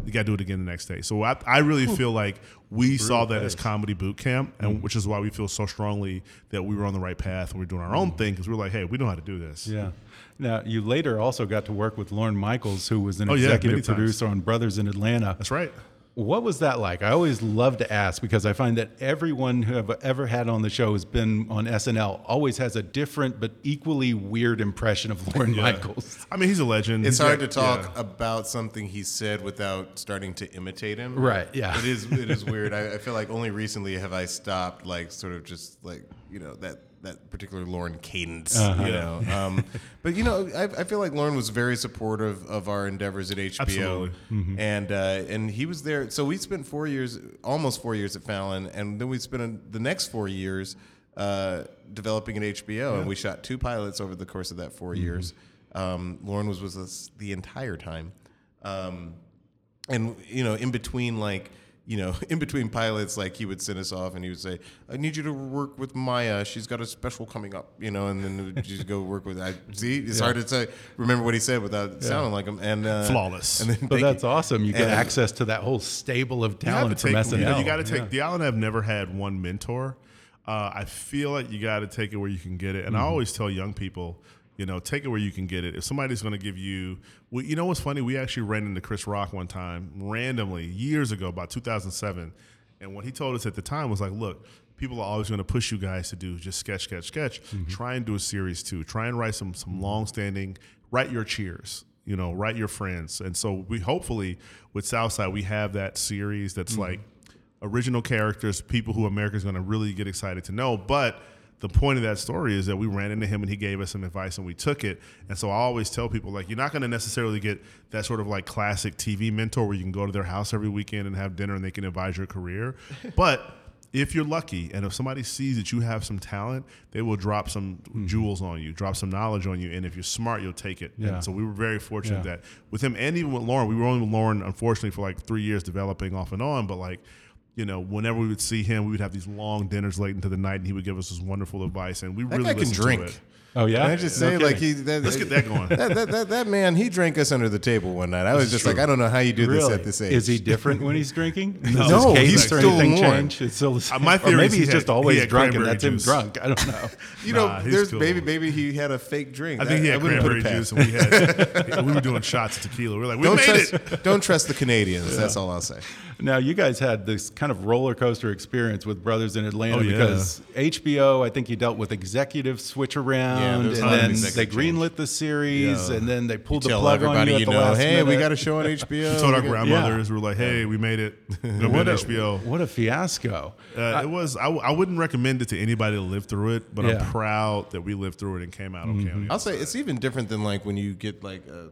F: You got to do it again the next day. So I, I really feel like we saw that as comedy boot camp, and mm-hmm. which is why we feel so strongly that we were on the right path and we're doing our own mm-hmm. thing because we're like, hey, we know how to do this.
D: Yeah. Now, you later also got to work with Lorne Michaels, who was an
F: Oh, yeah,
D: executive
F: times.
D: producer on Brothers in Atlanta.
F: That's right.
D: What was that like? I always love to ask because I find that everyone who I've ever had on the show has been on SNL always has a different but equally weird impression of Lorne Michaels.
F: I mean, he's a legend.
E: It's
F: He's
E: hard
F: got-
E: to talk
F: yeah.
E: about something he said without starting to imitate him.
D: Right, yeah.
E: It is. It is weird. I, I feel like only recently have I stopped, like, sort of just like you know that that particular Lorne cadence.
F: Uh-huh.
E: You know. Um, but you know, I, I feel like Lorne was very supportive of our endeavors at HBO.
F: Mm-hmm.
E: and uh, and he was there. So we spent four years, almost four years at Fallon, and then we spent the next four years. Uh, developing at HBO, and we shot two pilots over the course of that 4
F: Mm-hmm.
E: years. Um, Lorne was with us the entire time. Um, and you know, in between like you know, in between pilots, like he would send us off and he would say, "I need you to work with Maya. She's got a special coming up," you know, and then we'd just go work with. I see. It's hard to say, remember what he said without sounding like him. And uh,
F: Flawless.
E: And then
D: But that's
E: you.
D: awesome. You get
E: And-
D: access to that whole stable of talent
F: to
D: from
F: take,
D: SNL.
F: You, know, you got to take.
D: Yeah.
F: The Allen have never had one mentor. Uh, I feel like you got to take it where you can get it, and
D: Mm-hmm.
F: I always tell young people, you know, take it where you can get it. If somebody's going to give you, well, you know what's funny? We actually ran into Chris Rock one time randomly years ago, about 2007, and what he told us at the time was like, look. People are always going to push you guys to do just sketch, sketch, sketch.
D: Mm-hmm.
F: Try and do a series too. Try and write some some long standing. Write your cheers you know, write your friends. And so we hopefully with Southside we have that series that's
D: Mm-hmm.
F: like original characters, people who America's going to really get excited to know. But the point of that story is that we ran into him and he gave us some advice and we took it. And so I always tell people like you're not going to necessarily get that sort of like classic TV mentor where you can go to their house every weekend and have dinner and they can advise your career. But if you're lucky and if somebody sees that you have some talent, they will drop some mm-hmm. jewels on you, drop some knowledge on you, and if you're smart, you'll take it.
D: Yeah.
F: And so we were very fortunate
D: Yeah.
F: that with him and even with Lorne, we were only with Lorne unfortunately for like three years developing off and on, but like you know, whenever we would see him, we would have these long dinners late into the night, and he would give us this wonderful advice, and we
E: That
F: really
E: guy can drink.
D: Oh yeah.
E: Can I just
D: No
E: say, like
D: kidding.
E: he? That,
F: Let's get that going.
E: That, that, that, that man, he drank us under the table one night. I was just like. I don't know how you do this at this age.
D: Is he different when he's drinking? Does
E: No,
D: his
E: he's
D: or
E: still
D: anything
E: Lorne.
D: change? It's still the uh, same.
F: my
D: or
F: theory is
D: maybe
F: he
D: he's
F: had-
D: just
F: he
D: always
F: had
D: drunk and
F: cranberry
D: that's him
F: juice.
D: drunk. I don't know.
E: You know,
F: Nah, he's
E: there's
F: cool.
E: maybe maybe he had a fake drink.
F: I think he had
E: wouldn't put
F: cranberry
E: past
F: juice, and we had we were doing shots of tequila. We are like, we
E: Don't
F: made
E: trust,
F: it.
E: don't trust the Canadians. That's all I'll say.
D: Now you guys had this kind of roller coaster experience with Brothers in Atlanta
F: Oh, yeah.
D: because HBO, I think you dealt with executive switch around,
E: Yeah,
D: and
E: there was a lot of
D: then they greenlit the series, and then they pulled the plug on
E: everybody
D: you
E: you,
D: the
E: know,
D: last
E: hey, we got a show on HBO.
F: We told our
E: We got-
F: grandmothers, we're like, hey, we made it. We're gonna be on
D: what a,
F: HBO.
D: What a fiasco!
F: Uh, it was. I, w- I wouldn't recommend it to anybody to live through it, but
D: Yeah. Mm-hmm.
F: I'm proud that we lived through it and came out okay. on the
E: I'll say it's even different than like when you get like a,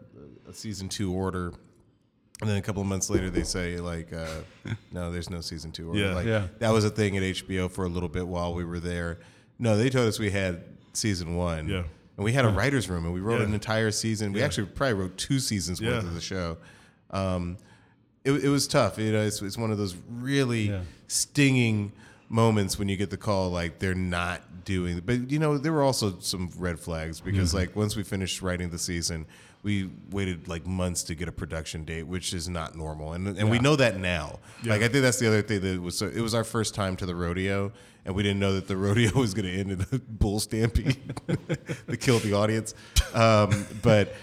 E: a season two order, and then a couple of months later they say like, uh, no, there's no season two order.
F: Yeah.
E: like,
D: Yeah.
E: That was a thing at HBO for a little bit while we were there. No, they told us we had season one.
F: Yeah.
E: And we had a writer's room and we wrote
F: Yeah.
E: an entire season. We actually probably wrote two seasons worth of the show. Um, it, it was tough. You know, it's, it's one of those really
D: Yeah.
E: stinging moments when you get the call like they're not doing. But you know, there were also some red flags because
F: Mm-hmm.
E: like once we finished writing the season, we waited like months to get a production date, which is not normal, and and we know that now. Like I think that's the other thing that was so, it was our first time to the rodeo, and we didn't know that the rodeo was going to end in a bull stampede that killed the audience. Um, but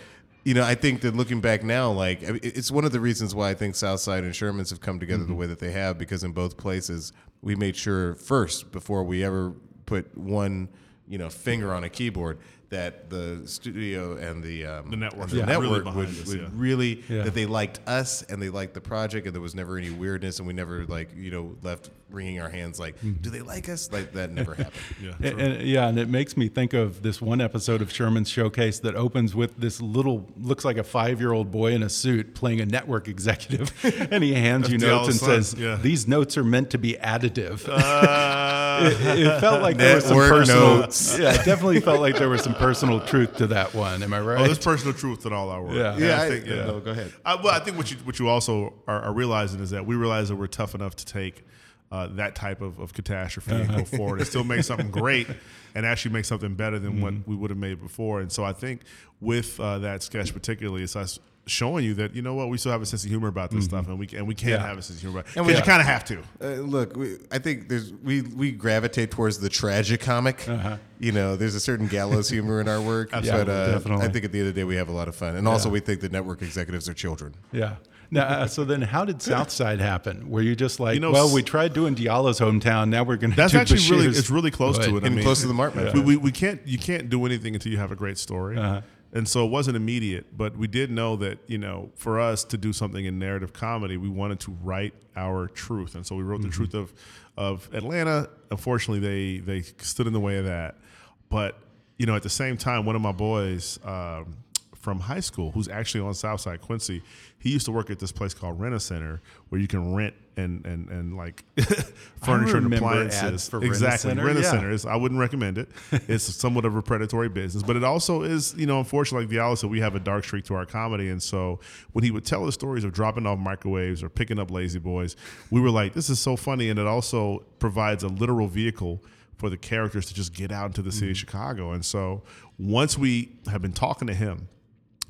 E: you know, I think that looking back now, like it's one of the reasons why I think Southside and Sherman's have come together the way that they have, because in both places we made sure first before we ever put one you know finger on a keyboard that the studio and the um,
F: The network
E: the
F: are really
E: network
F: behind
E: would,
F: this,
E: would
F: yeah.
E: really
D: Yeah.
E: that they liked us and they liked the project and there was never any weirdness and we never like you know left wringing our hands like do they like us like that never happened
F: Yeah.
D: And, and- yeah, and it makes me think of this one episode of Sherman's Showcase that opens with this little, looks like a five-year-old boy in a suit playing a network executive, and he hands you
F: That's
D: notes and says,
F: yeah.
D: "These notes are meant to be additive."
F: Uh,
D: it, it felt like there was some
E: Network
D: personal.
E: notes.
D: Yeah, it definitely felt like there was some personal truth to that one. Am I right?
F: oh, there's personal truth in all our work.
D: Yeah.
F: And
E: yeah,
F: I
E: I
F: think, yeah.
E: no, go ahead
F: I, well, I think what you what you also are, are realizing is that we realize that we're tough enough to take uh, that type of, of catastrophe and go forward and still make something great and actually make something better than what we would have made before. And so I think with uh, that sketch particularly, it's us showing you that you know what we still have a sense of humor about this stuff and we can, and we can
D: Yeah.
F: have a sense of humor.
E: And
F: And
E: we-
F: we you kind of have to.
E: Uh, look, we, I think there's we we gravitate towards the tragic comic. You know, there's a certain gallows humor in our work, but uh,
D: definitely.
E: I think at the end of the day we have a lot of fun, and also we think the network executives are children.
D: Yeah. Now, uh, so then, how did Southside happen? Were you just like,
F: You know,
D: well, we tried doing Diallo's hometown, now we're going to
F: That's
D: do
F: actually really it's really close to it. I
E: And
F: mean,
E: close to the mark, my
F: we, we, we can't you can't do anything until you have a great story.
D: Uh-huh.
F: And so it wasn't immediate, but we did know that you know for us to do something in narrative comedy, we wanted to write our truth, and so we wrote
D: Mm-hmm.
F: the truth of of Atlanta. Unfortunately, they they stood in the way of that. But you know, at the same time, one of my boys um, from high school, who's actually on Southside Quincy, he used to work at this place called Rent a Center, where you can rent and and and like furniture and appliances.
D: for
F: exactly,
D: Center,
F: Rent a Center. is. I wouldn't recommend it. It's somewhat of a predatory business, but it also is. You know, unfortunately, like the Alice said, we have a dark streak to our comedy, and so when he would tell the stories of dropping off microwaves or picking up lazy boys, we were like, "This is so funny," and it also provides a literal vehicle for the characters to just get out into the city of mm-hmm. Chicago. And so once we have been talking to him.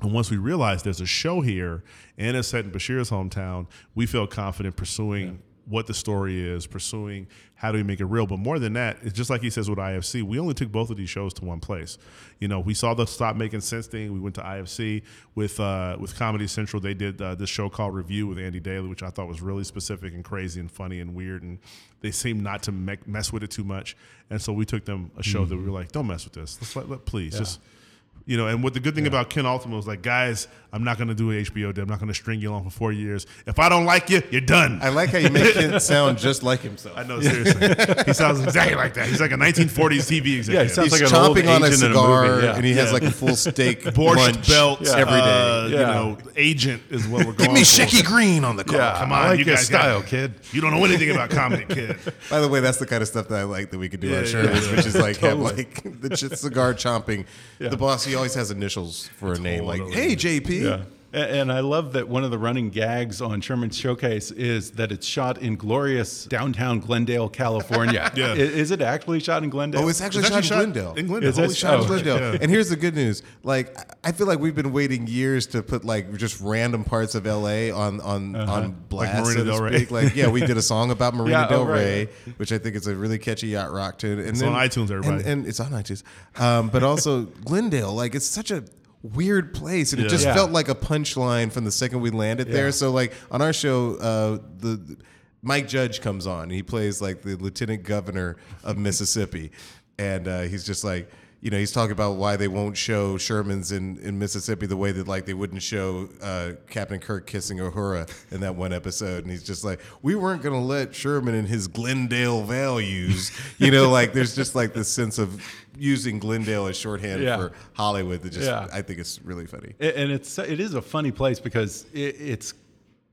F: And once we realized there's a show here and it's set in Bashir's hometown, we felt confident pursuing what the story is, pursuing how do we make it real. But more than that, it's just like he says with IFC, we only took both of these shows to one place. You know, we saw the Stop Making Sense thing. We went to IFC with uh, with Comedy Central. They did uh, this show called Review with Andy Daly, which I thought was really specific and crazy and funny and weird. And they seemed not to me- mess with it too much. And so we took them a show that we were like, don't mess with this. Let's let, let please just you know, and what the good thing about Kent Alterman was like, guys, I'm not going to do an HBO deal. I'm not going to string you along for four years. If I don't like you, you're done.
E: I like how you make Kent sound just like himself.
F: I know, seriously. he sounds exactly like that. He's like a 1940s TV executive.
D: Yeah, he sounds
E: He's
D: like an old
E: chomping on a
D: agent in a
E: cigar,
D: yeah.
E: and he has
F: Yeah.
E: like a full steak
F: Borscht
E: lunch
F: belt
E: every day.
F: uh, You know, agent is what we're going
E: Give me
F: for.
E: Shecky Greene on the call.
D: Yeah,
F: Come
D: I
F: on,
D: like
F: you
D: your
F: guys
D: style,
F: got-
D: kid.
F: You don't know anything about comedy, kid.
E: By the way, that's the kind of stuff that I like that we could do
F: Yeah,
E: on
F: yeah,
E: Sherman's,
F: yeah.
E: which is like have like the cigar chomping. The boss, he always has initials for a name, like "Hey JP."
D: Yeah. A- And I love that one of the running gags on Sherman's Showcase is that it's shot in glorious downtown Glendale, California.
F: Yeah.
D: I- Is it actually shot in Glendale?
E: Oh, it's actually,
F: It's
E: shot,
F: actually
E: in Glendale.
F: in Glendale.
D: Is
E: Holy
D: it?
E: shot in
D: Oh,
E: Glendale.
F: yeah.
E: And here's the good news: like, I feel like we've been waiting years to put like just random parts of LA on on on blast,
F: Marina
E: so
F: Del Rey.
E: Like, yeah, we did a song about Marina
D: Yeah, oh,
E: Del
D: right.
E: Rey, which I think is a really catchy yacht rock tune. And
F: It's
E: then,
F: on iTunes, everybody.
E: and, and it's on iTunes. Um, but also Glendale, like, it's such a weird place and it
F: Yeah.
E: just
D: Yeah.
E: felt like a punchline from the second we landed there
D: Yeah.
E: so like on our show uh the mike judge comes on and he plays like the lieutenant governor of mississippi and uh, he's just like you know he's talking about why they won't show sherman's in, in mississippi the way that like they wouldn't show uh, captain kirk kissing uhura in that one episode and he's just like we weren't going to let sherman and his glendale values you know like there's just like this sense of using glendale as shorthand
D: Yeah.
E: for hollywood that just
D: Yeah.
E: i think it's really funny
D: and it's it is a funny place because it, it's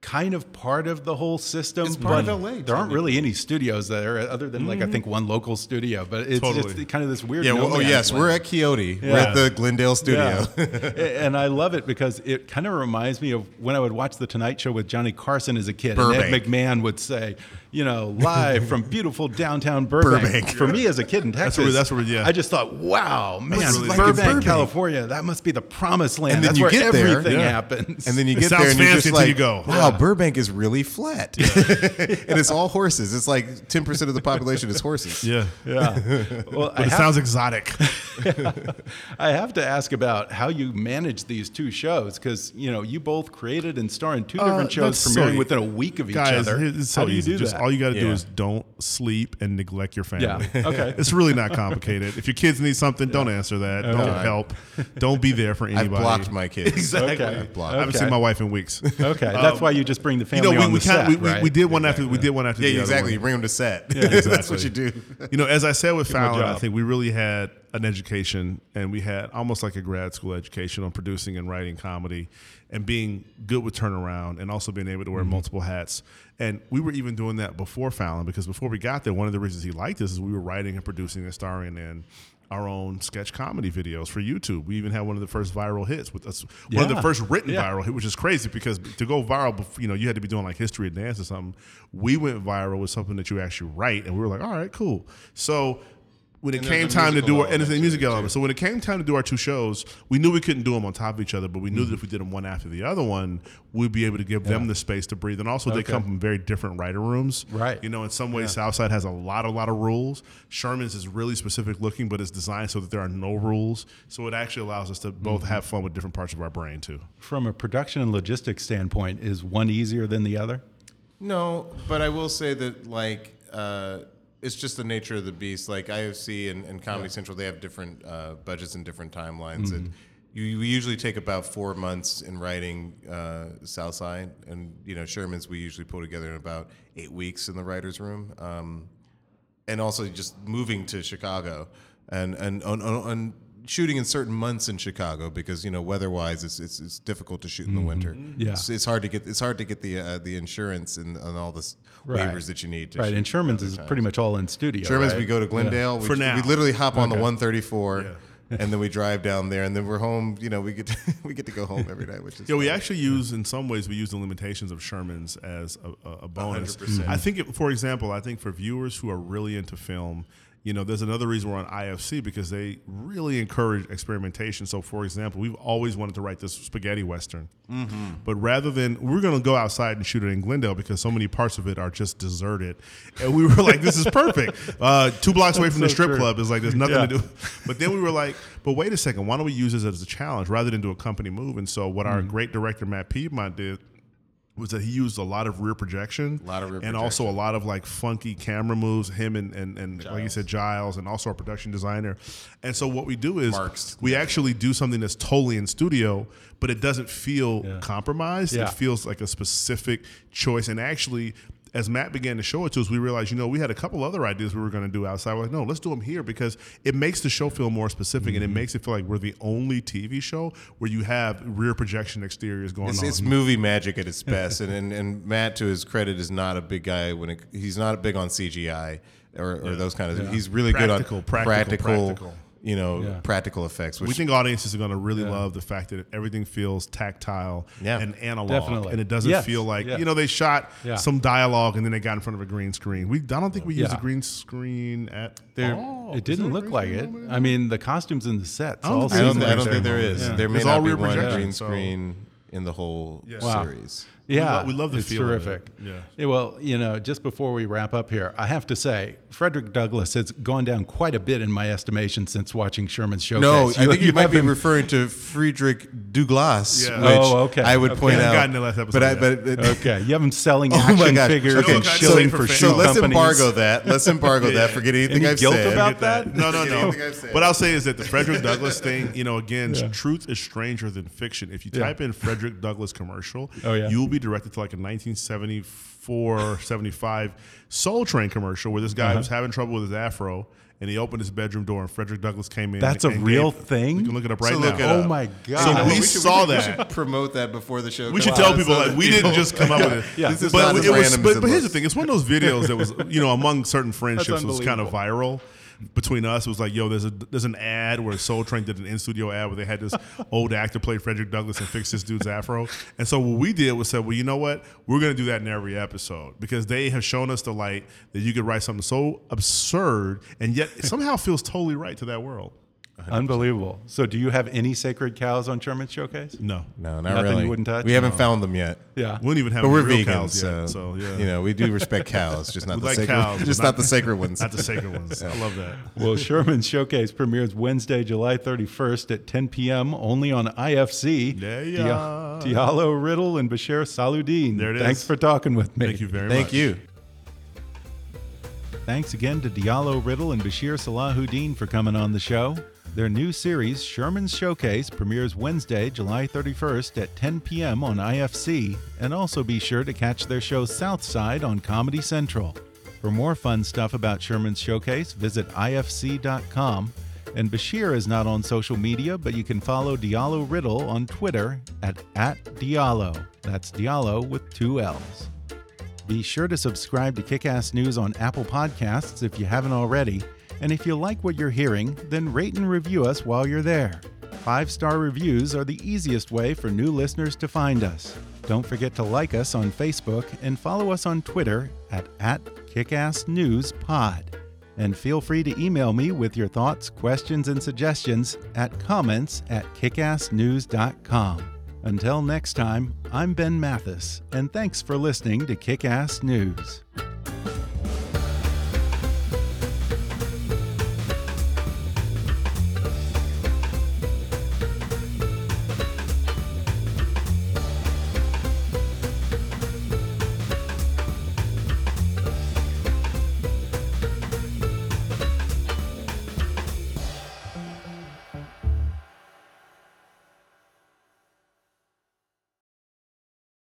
D: kind of part of the whole system.
E: It's part
D: but
E: of LA,
D: There aren't really any studios there other than like I mm-hmm. think one local studio, but it's
F: Totally.
D: just kind of this weird.
E: Yeah, well, oh yes,
D: land.
E: we're at Coyote. We're at the Glendale studio.
D: Yeah. And I love it because it kind of reminds me of when I would watch The Tonight Show with Johnny Carson as a kid. And Ed McMahon would say, you know, live from beautiful downtown Burbank.
E: Burbank.
D: For me as a kid in Texas,
F: where that's where yeah.
D: I just thought, wow, man,
E: it's like in
D: Burbank,
E: Burbank.
D: California, that must be the promised land.
E: And then
D: that's
E: you
D: where
E: get there,
D: everything
F: yeah.
D: happens.
E: and then you
F: It
E: get there and you're just like,
F: you go.
E: wow, Burbank is really flat. and it's all horses. It's like 10% of the population is horses.
F: Yeah.
D: yeah. Well, I
F: But it
D: have-
F: sounds exotic.
D: I have to ask about how you manage these two shows because you know you both created and star in two different
F: Uh,
D: shows
F: that's
D: premiering
F: so-
D: within a week of each other.
F: it's
D: how do you
F: easy.
D: do
F: Just
D: that?
F: all you got to do is don't sleep and neglect your family.
D: Yeah. Okay.
F: it's really not complicated. If your kids need something, don't answer that. Don't
D: Okay.
F: help. Don't be there for anybody.
E: I've blocked my kids.
F: Exactly.
D: Okay.
E: I've blocked.
F: I haven't seen my wife in weeks.
D: okay, that's why you just bring the
F: You
D: family
F: know, we,
D: on
F: we,
D: the set,
F: we, we,
D: right?
F: we did one after we did one after
E: Yeah,
F: the other
E: exactly.
F: one.
E: You bring them to set. That's what you do.
F: You know, as I said with
D: him
F: Fallon, I think we really had an education and we had almost like a grad school education on producing and writing comedy and being good with turnaround and also being able to wear
D: Mm-hmm.
F: multiple hats. And we were even doing that before Fallon because before we got there, one of the reasons he liked us is we were writing and producing and starring in our own sketch comedy videos for YouTube. We even had one of the first viral hits with us, one of the first written
D: Yeah.
F: viral hit, which is crazy because to go viral, you know, you had to be doing like history of dance or something. We went viral with something that you actually write, and we were like, all right, cool. So when it
E: And
F: came time to do our, and it's a
E: element
F: music
E: to
F: element.
E: too.
F: So when it came time to do our two shows, we knew we couldn't do them on top of each other, but we knew that if we did them one after the other one, we'd be able to give them the space to breathe. And also, they come from very different writer rooms.
D: Right.
F: You know, in some ways, Southside has a lot, a lot of rules. Sherman's is really specific looking, but it's designed so that there are no rules. So it actually allows us to both have fun with different parts of our brain too.
D: From a production and logistics standpoint, is one easier than the other?
E: No, but I will say that like uh, it's just the nature of the beast. Like IFC and, and Comedy Central, they have different uh, budgets and different timelines. And you, we usually take about four months in writing uh, Southside, and you know Sherman's we usually pull together in about eight weeks in the writers' room. Um, and also just moving to Chicago and and on, on, on shooting in certain months in Chicago because you know weather-wise it's it's, it's difficult to shoot in the winter.
D: Yeah.
E: it's, it's hard to get it's hard to get the uh, the insurance and, and all the s-
D: Right.
E: waivers that you need. To
D: Right,
E: shoot
D: and Sherman's is
E: times.
D: pretty much all in studio.
E: Sherman's.
D: right?
E: We go to Glendale. We,
F: For now.
E: we literally hop on the
D: Okay.
E: 134. and then we drive down there, and then we're home. You know, we get to, we get to go home every night, which is
F: Yeah, we actually use in some ways we use the limitations of Sherman's as a, a, a bonus.
E: 100%.
F: I think, it, for example, I think for viewers who are really into film, you know, there's another reason we're on IFC because they really encourage experimentation. So, for example, we've always wanted to write this spaghetti western, but rather than we're going to go outside and shoot it in Glendale because so many parts of it are just deserted, and we were like, this is perfect. Uh, two blocks away from the strip
D: true.
F: club is like there's nothing
D: Yeah.
F: to do. But then we were like, but wait a second, why don't we use this as a challenge rather than do a company move? And so what
D: Mm-hmm.
F: our great director Matt Piedmont did was that he used a lot of rear projection,
E: A lot of rear
F: and also a lot of like funky camera moves. Him and and, and like you said, Giles, and also our production designer. And so what we do is
E: Marks.
F: we actually do something that's totally in studio, but it doesn't feel compromised.
D: Yeah.
F: It feels like a specific choice, and actually. As Matt began to show it to us, we realized, you know, we had a couple other ideas we were going to do outside. We're like, no, let's do them here because it makes the show feel more specific and it mm-hmm. makes it feel like we're the only TV show where you have rear projection exteriors going
E: It's,
F: on.
E: it's movie magic at its best, and, and and Matt, to his credit, is not a big guy when it, he's not big on CGI or, or those kind of. He's really
F: Practical,
E: good on
F: practical, practical.
E: You know,
D: Yeah.
E: practical effects. Which
F: we think audiences are going to really love the fact that everything feels tactile
E: Yeah.
F: and analog,
D: Definitely.
F: and it doesn't
D: Yes.
F: feel like
D: Yeah.
F: you know they shot
D: Yeah.
F: some dialogue and then they got in front of a green screen. We I don't think we used a green screen at
E: There-
F: all.
D: It
F: Is there
D: didn't
F: a
D: look like it.
F: over there?
D: I mean, the costumes and the sets.
F: I don't
D: all
F: think
E: I don't, I don't think
D: they're-
E: there is.
D: Yeah.
E: There may
F: It's
E: not
F: all
E: be
F: rear
E: one
F: projection,
E: green
F: so-
E: screen in the whole
D: Wow.
E: Series.
D: Yeah,
F: lo- we love the
D: it's
F: feel of it.
D: terrific.
F: Yeah.
D: Well, you know, just before we wrap up here, I have to say, Frederick Douglass has gone down quite a bit in my estimation since watching Sherman's showcase.
E: No, I think you, might
D: have
E: be
D: been-
E: referring to Friedrich Douglas,
F: Yeah.
E: which
D: Oh, okay.
E: I would
D: Okay.
E: point out.
F: gotten the last episode
E: but I,
F: yet.
E: but
D: Okay, you have him selling
E: Oh
D: action
E: gosh.
D: figures
E: Okay,
D: and
F: so-
D: shilling
F: so
D: for
F: let's
D: shoe
E: so let's
D: companies.
E: embargo that. Let's embargo
F: Yeah.
E: that. Forget anything
D: Any
E: I've
D: guilt
E: said.
D: about
F: that.
D: that?
F: No, no, no.
E: anything I've said.
F: What I'll say is that the Frederick Douglass thing, you know, again, truth is stranger than fiction. If you type in Frederick Douglass commercial,
D: Oh, yeah.
F: you'll be directed to like a 1974, 75 Soul Train commercial where this guy
D: Uh-huh.
F: was having trouble with his afro. And he opened his bedroom door, and Frederick Douglass came in.
D: That's a real
F: gave-
D: thing?
F: You can look it up right
E: So
F: now.
E: look
D: Oh
E: up.
D: my
F: So
D: god!
F: we
E: should-
F: saw
E: should- we should promote that before the show.
F: We should tell people
E: so
F: like
E: that
F: we
E: people-
F: didn't just come up with it.
D: Yeah.
E: This is
F: but
E: not as
F: it was.
E: random
F: But,
E: as it
F: but here's the thing: it's one of those videos that was, you know, among certain friendships was kind of viral. Between us, it was like, yo, there's a there's an ad where Soul Train did an in studio ad where they had this old actor play Frederick Douglass and fix this dude's afro. And so what we did was said, well, you know what, we're gonna do that in every episode because they have shown us the light that you could write something so absurd and yet somehow feels totally right to that world.
H: Unbelievable. So, do you have any sacred cows on Sherman's Showcase?
F: No,
E: No, not
H: Nothing you
E: really.
H: wouldn't touch?
E: We haven't
H: No.
E: found them yet.
H: Yeah.
F: we don't even have
E: But we're
F: real
E: vegans,
F: cows
E: so,
F: yet. So yeah,
E: you know we do respect cows, just not
F: We
E: the
F: like
E: sacred,
F: cows,
E: just
F: not-
E: not the sacred ones.
F: not the sacred ones. I love that.
H: Well, Sherman's Showcase premieres Wednesday, July 31st at 10 p.m. only on IFC.
F: Yeah,
H: Dia-
F: yeah.
H: Diallo Riddle and Bashir Salahuddin.
F: There it
H: Thanks for talking with me.
F: Thank you very much.
E: Thank you.
D: Thanks again to Diallo Riddle and Bashir Salahuddin for coming on the show. Their new series, Sherman's Showcase, premieres Wednesday, July 31st at 10 p.m. on IFC, and also be sure to catch their show Southside on Comedy Central. For more fun stuff about Sherman's Showcase, visit ifc.com. And Bashir is not on social media, but you can follow Diallo Riddle on Twitter at, at Diallo. That's Diallo with two L's. Be sure to subscribe to Kickass News on Apple Podcasts if you haven't already. And if you like what you're hearing, then rate and review us while you're there. Five star reviews are the easiest way for new listeners to find us. Don't forget to like us on Facebook and follow us on Twitter at, at KickassNewsPod. And feel free to email me with your thoughts, questions, and suggestions at comments at kickassnews.com. Until next time, I'm Ben Mathis, and thanks for listening to Kick Ass News.